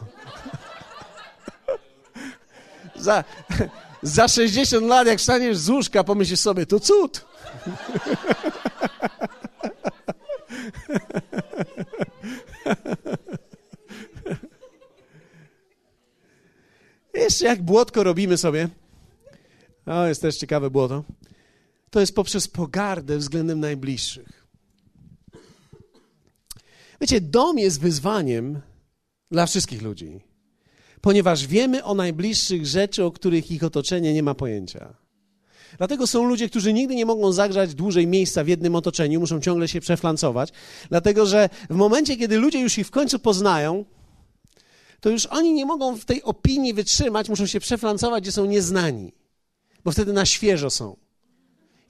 za, za 60 lat, jak staniesz z łóżka, pomyślisz sobie, to cud. Jeszcze jak błotko robimy sobie, o, jest też ciekawe błoto, to jest poprzez pogardę względem najbliższych. Wiecie, dom jest wyzwaniem dla wszystkich ludzi ponieważ wiemy o najbliższych rzeczy, o których ich otoczenie nie ma pojęcia. Dlatego są ludzie, którzy nigdy nie mogą zagrzać dłużej miejsca w jednym otoczeniu, muszą ciągle się przeflancować, dlatego że w momencie, kiedy ludzie już ich w końcu poznają, to już oni nie mogą w tej opinii wytrzymać, muszą się przeflancować, gdzie są nieznani, bo wtedy na świeżo są.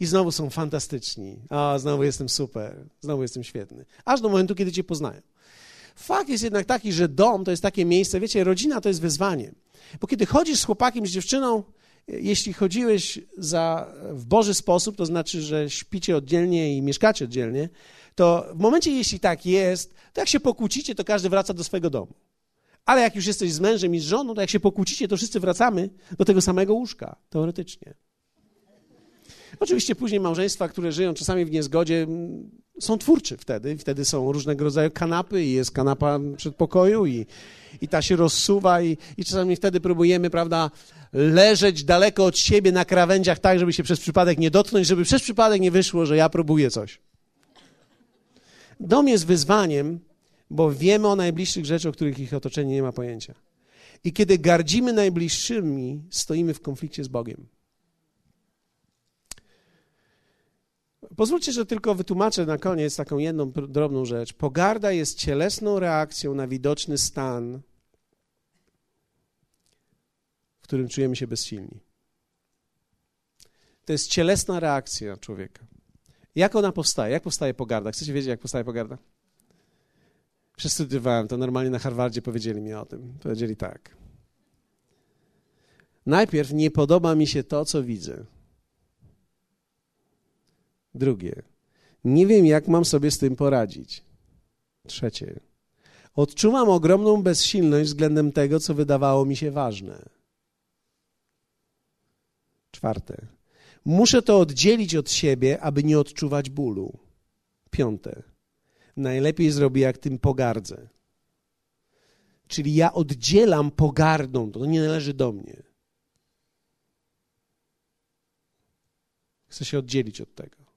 I znowu są fantastyczni. A, znowu jestem super, znowu jestem świetny. Aż do momentu, kiedy cię poznają. Fakt jest jednak taki, że dom to jest takie miejsce, wiecie, rodzina to jest wyzwanie. Bo kiedy chodzisz z chłopakiem, z dziewczyną, jeśli chodziłeś za, w Boży sposób, to znaczy, że śpicie oddzielnie i mieszkacie oddzielnie, to w momencie, jeśli tak jest, to jak się pokłócicie, to każdy wraca do swojego domu. Ale jak już jesteś z mężem i z żoną, to jak się pokłócicie, to wszyscy wracamy do tego samego łóżka, teoretycznie. Oczywiście później małżeństwa, które żyją czasami w niezgodzie, są twórczy wtedy. Wtedy są różnego rodzaju kanapy i jest kanapa przedpokoju i, i ta się rozsuwa i, i czasami wtedy próbujemy, prawda, leżeć daleko od siebie na krawędziach tak, żeby się przez przypadek nie dotknąć, żeby przez przypadek nie wyszło, że ja próbuję coś. Dom jest wyzwaniem, bo wiemy o najbliższych rzeczach, o których ich otoczenie nie ma pojęcia. I kiedy gardzimy najbliższymi, stoimy w konflikcie z Bogiem. Pozwólcie, że tylko wytłumaczę na koniec taką jedną drobną rzecz. Pogarda jest cielesną reakcją na widoczny stan, w którym czujemy się bezsilni. To jest cielesna reakcja człowieka. Jak ona powstaje? Jak powstaje pogarda? Chcecie wiedzieć, jak powstaje pogarda? Przestudiowałem to normalnie na Harvardzie, powiedzieli mi o tym. Powiedzieli tak. Najpierw nie podoba mi się to, co widzę. Drugie. Nie wiem, jak mam sobie z tym poradzić. Trzecie. Odczuwam ogromną bezsilność względem tego, co wydawało mi się ważne. Czwarte. Muszę to oddzielić od siebie, aby nie odczuwać bólu. Piąte. Najlepiej zrobię, jak tym pogardzę. Czyli ja oddzielam pogardą, to nie należy do mnie. Chcę się oddzielić od tego.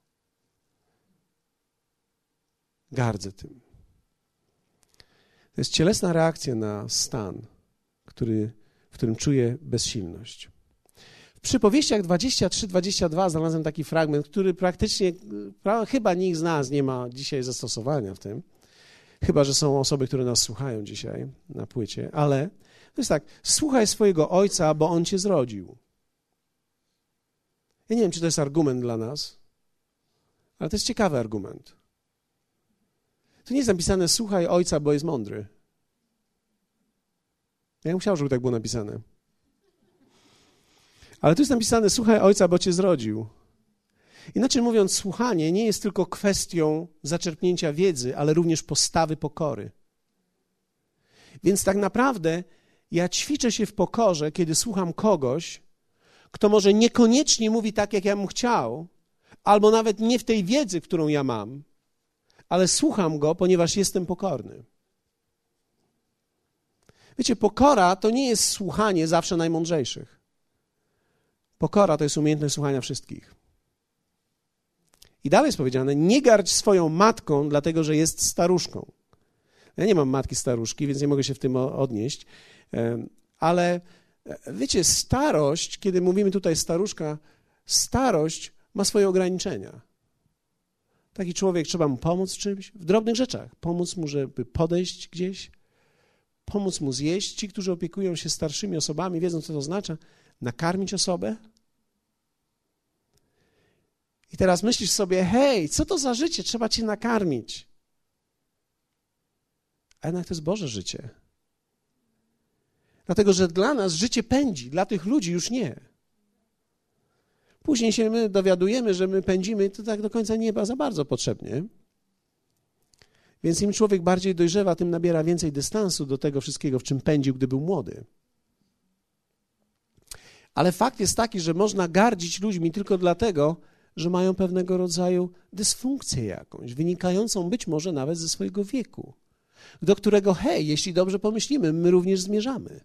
Gardzę tym. To jest cielesna reakcja na stan, który, w którym czuję bezsilność. W przypowieściach 23-22 znalazłem taki fragment, który praktycznie, chyba nikt z nas nie ma dzisiaj zastosowania w tym, chyba że są osoby, które nas słuchają dzisiaj na płycie, ale to jest tak, słuchaj swojego ojca, bo on cię zrodził. Ja nie wiem, czy to jest argument dla nas, ale to jest ciekawy argument. Tu nie jest napisane słuchaj ojca, bo jest mądry. Ja bym chciał, żeby tak było napisane. Ale tu jest napisane słuchaj ojca, bo cię zrodził. Inaczej mówiąc, słuchanie nie jest tylko kwestią zaczerpnięcia wiedzy, ale również postawy pokory. Więc tak naprawdę ja ćwiczę się w pokorze, kiedy słucham kogoś, kto może niekoniecznie mówi tak, jak ja bym chciał, albo nawet nie w tej wiedzy, którą ja mam, ale słucham go, ponieważ jestem pokorny. Wiecie, pokora to nie jest słuchanie zawsze najmądrzejszych. Pokora to jest umiejętność słuchania wszystkich. I dalej jest powiedziane: nie gardź swoją matką, dlatego że jest staruszką. Ja nie mam matki staruszki, więc nie mogę się w tym odnieść, ale e, wiecie, starość, kiedy mówimy tutaj staruszka, starość ma swoje ograniczenia. Taki człowiek, trzeba mu pomóc w czymś, w drobnych rzeczach. Pomóc mu, żeby podejść gdzieś, pomóc mu zjeść. Ci, którzy opiekują się starszymi osobami, wiedzą, co to oznacza. Nakarmić osobę. I teraz myślisz sobie, hej, co to za życie? Trzeba cię nakarmić. A jednak to jest Boże życie. Dlatego, że dla nas życie pędzi, dla tych ludzi już nie. Później się my dowiadujemy, że my pędzimy, to tak do końca nie za bardzo potrzebnie. Więc im człowiek bardziej dojrzewa, tym nabiera więcej dystansu do tego wszystkiego, w czym pędził, gdy był młody. Ale fakt jest taki, że można gardzić ludźmi tylko dlatego, że mają pewnego rodzaju dysfunkcję jakąś, wynikającą być może nawet ze swojego wieku, do którego, hej, jeśli dobrze pomyślimy, my również zmierzamy.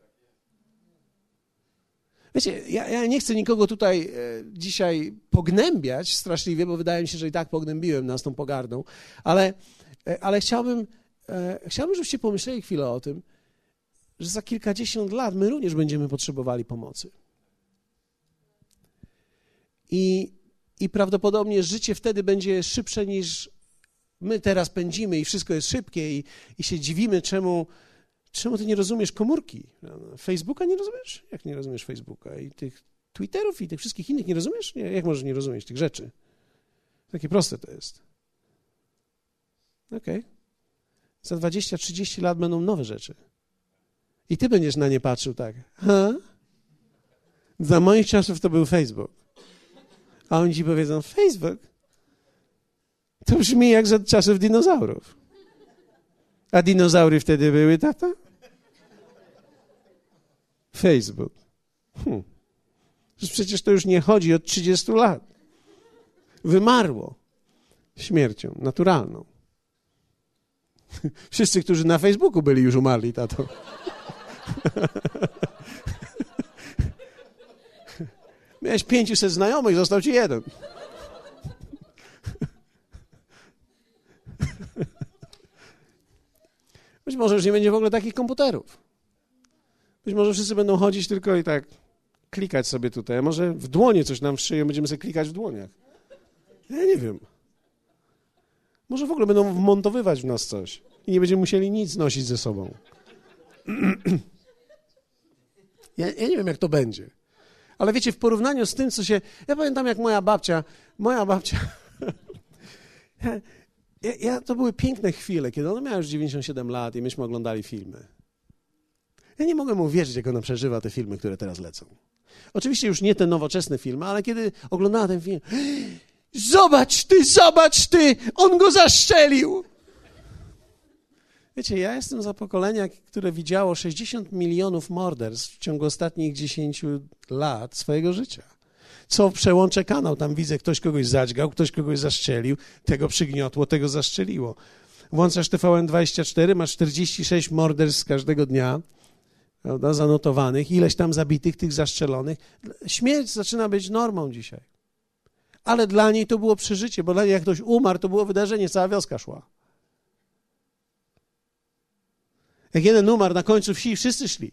Wiecie, ja, ja, nie chcę nikogo tutaj e, dzisiaj pognębiać straszliwie, bo wydaje mi się, że i tak pognębiłem nas tą pogardą, ale, e, ale chciałbym, e, chciałbym, żebyście pomyśleli chwilę o tym, że za kilkadziesiąt lat my również będziemy potrzebowali pomocy. I, I prawdopodobnie życie wtedy będzie szybsze niż my teraz pędzimy i wszystko jest szybkie i, i się dziwimy, czemu czemu ty nie rozumiesz komórki? Facebooka nie rozumiesz? Jak nie rozumiesz Facebooka? I tych Twitterów i tych wszystkich innych nie rozumiesz? Nie, jak możesz nie rozumieć tych rzeczy? Takie proste to jest. Okej. Okay. Za 20-30 lat będą nowe rzeczy. I ty będziesz na nie patrzył tak. Ha? Za moich czasów to był Facebook. A oni ci powiedzą, Facebook? To brzmi jak za czasów dinozaurów. A dinozaury wtedy były, tata? Facebook. Hm. Przecież to już nie chodzi od 30 lat. Wymarło śmiercią naturalną. Wszyscy, którzy na Facebooku byli, już umarli, tato. Miałeś 500 znajomych, został ci jeden. Być może już nie będzie w ogóle takich komputerów. Być może wszyscy będą chodzić tylko i tak klikać sobie tutaj. Może w dłonie coś nam wszyją, będziemy sobie klikać w dłoniach. Ja nie wiem. Może w ogóle będą wmontowywać w nas coś i nie będziemy musieli nic nosić ze sobą. Ja, ja, nie wiem, jak to będzie. Ale wiecie, w porównaniu z tym, co się. Ja pamiętam, jak moja babcia. Moja babcia. ja, ja, to były piękne chwile, kiedy ona miała już 97 lat i myśmy oglądali filmy. Ja nie mogę mu wierzyć, jak ona przeżywa te filmy, które teraz lecą. Oczywiście już nie te nowoczesne filmy, ale kiedy oglądała ten film. Zobacz ty, zobacz ty, on go zaszczelił. Wiecie, ja jestem za pokolenia, które widziało 60 milionów morderstw w ciągu ostatnich 10 lat swojego życia. Co przełączę kanał, tam widzę, ktoś kogoś zadźgał, ktoś kogoś zaszczelił, tego przygniotło, tego zaszczeliło. Włączasz TVN24, masz 46 morderstw każdego dnia, prawda, zanotowanych, ileś tam zabitych, tych zaszczelonych. Śmierć zaczyna być normą dzisiaj. Ale dla niej to było przeżycie, bo dla niej jak ktoś umarł, to było wydarzenie, cała wioska szła. Jak jeden umarł na końcu wsi, wszyscy szli.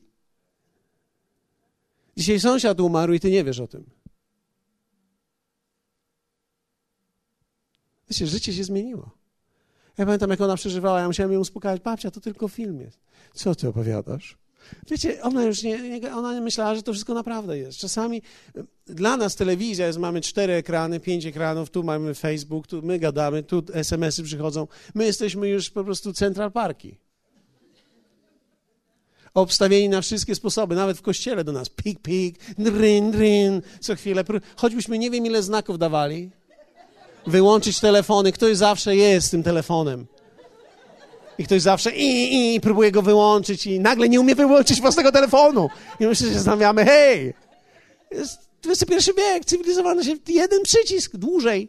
Dzisiaj sąsiad umarł i ty nie wiesz o tym. Wiecie, życie się zmieniło. Ja pamiętam, jak ona przeżywała, ja musiałem ją uspokajać. Babcia, to tylko film jest. Co ty opowiadasz? Wiecie, ona już nie, nie, ona myślała, że to wszystko naprawdę jest. Czasami dla nas telewizja jest, mamy cztery ekrany, pięć ekranów, tu mamy Facebook, tu my gadamy, tu SMS-y przychodzą. My jesteśmy już po prostu Central Parki obstawieni na wszystkie sposoby, nawet w kościele do nas. Pik, pik, dryn, dryn, co chwilę. Choćbyśmy nie wiem ile znaków dawali. Wyłączyć telefony. Ktoś zawsze jest z tym telefonem. I ktoś zawsze i, i próbuje go wyłączyć i nagle nie umie wyłączyć własnego telefonu. I my się zastanawiamy, hej, jest XXI wiek, cywilizowany się, jeden przycisk dłużej.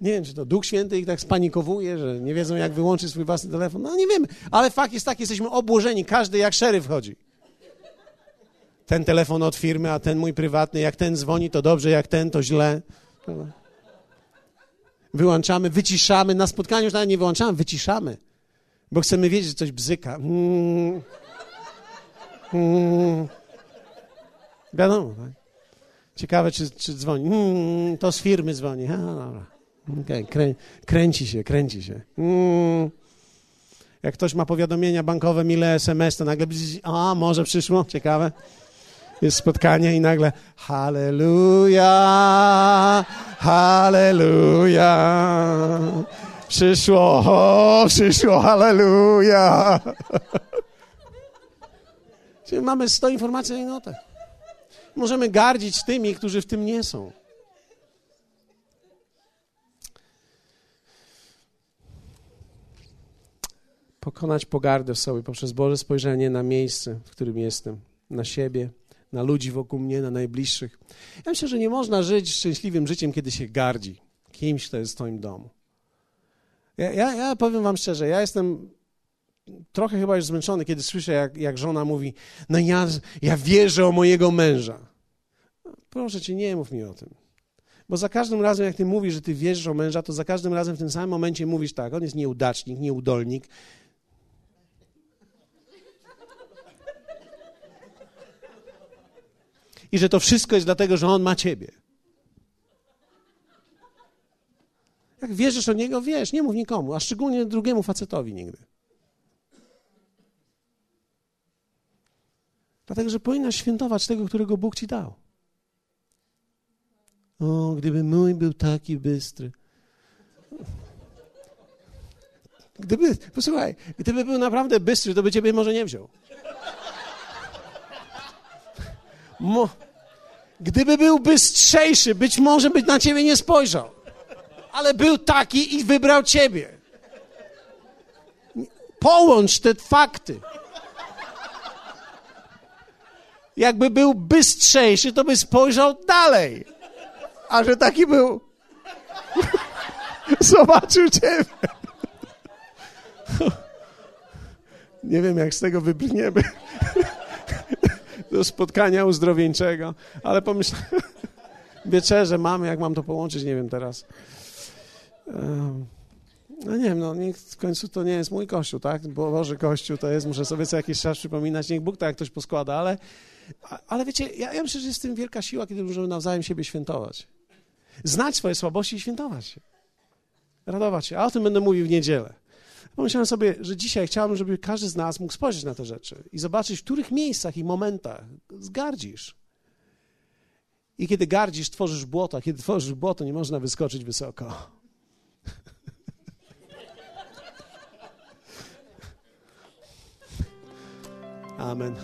Nie wiem, czy to Duch Święty ich tak spanikowuje, że nie wiedzą, jak wyłączyć swój własny telefon. No nie wiemy, ale fakt jest taki, jesteśmy obłożeni, każdy jak szeryf chodzi. Ten telefon od firmy, a ten mój prywatny, jak ten dzwoni, to dobrze, jak ten, to źle. Wyłączamy, wyciszamy, na spotkaniu już nawet nie wyłączamy, wyciszamy, bo chcemy wiedzieć, że coś bzyka. Mm. Mm. Wiadomo, tak? Ciekawe, czy, czy dzwoni. Mm, to z firmy dzwoni. A, dobra. Okay, krę, kręci się, kręci się. Mm. Jak ktoś ma powiadomienia bankowe, ile SMS, to nagle, a może przyszło, ciekawe. Jest spotkanie i nagle Halleluja, Halleluja. Przyszło, o, przyszło, Halleluja. Czyli mamy 100 informacji na notach. Możemy gardzić tymi, którzy w tym nie są. pokonać pogardę w sobie poprzez Boże spojrzenie na miejsce, w którym jestem, na siebie, na ludzi wokół mnie, na najbliższych. Ja myślę, że nie można żyć szczęśliwym życiem, kiedy się gardzi kimś, kto jest w Twoim domu. Ja, ja, ja powiem Wam szczerze, ja jestem trochę chyba już zmęczony, kiedy słyszę, jak, jak żona mówi: No, ja, ja wierzę o mojego męża. Proszę cię, nie mów mi o tym. Bo za każdym razem, jak ty mówisz, że ty wierzysz o męża, to za każdym razem w tym samym momencie mówisz tak: on jest nieudacznik, nieudolnik, i że to wszystko jest dlatego, że On ma Ciebie. Jak? Wierzysz o niego? Wiesz, nie mów nikomu, a szczególnie drugiemu facetowi nigdy. Dlatego, że powinnaś świętować tego, którego Bóg ci dał. O, gdyby mój był taki bystry. Gdyby, posłuchaj, gdyby był naprawdę bystry, to by ciebie może nie wziął. Mo, gdyby był bystrzejszy, być może by na ciebie nie spojrzał. Ale był taki i wybrał ciebie. Połącz te fakty. Jakby był bystrzejszy, to by spojrzał dalej. A że taki był, zobaczył ciebie. Nie wiem, jak z tego wybrniemy do spotkania uzdrowieńczego, ale pomyślałem, wieczerze mamy, jak mam to połączyć, nie wiem teraz. No nie wiem, no niech w końcu to nie jest mój kościół, tak? Bo Boży Kościół to jest, muszę sobie co jakiś czas przypominać, niech Bóg tak ktoś poskłada, ale, ale wiecie, ja, ja myślę, że jest w tym wielka siła, kiedy możemy nawzajem siebie świętować. Znać swoje słabości i świętować się. Radować się. A o tym będę mówił w niedzielę. Pomyślałem sobie, że dzisiaj chciałbym, żeby każdy z nas mógł spojrzeć na te rzeczy i zobaczyć, w których miejscach i momentach zgardzisz. I kiedy gardzisz, tworzysz błoto, a kiedy tworzysz błoto, nie można wyskoczyć wysoko. Amen.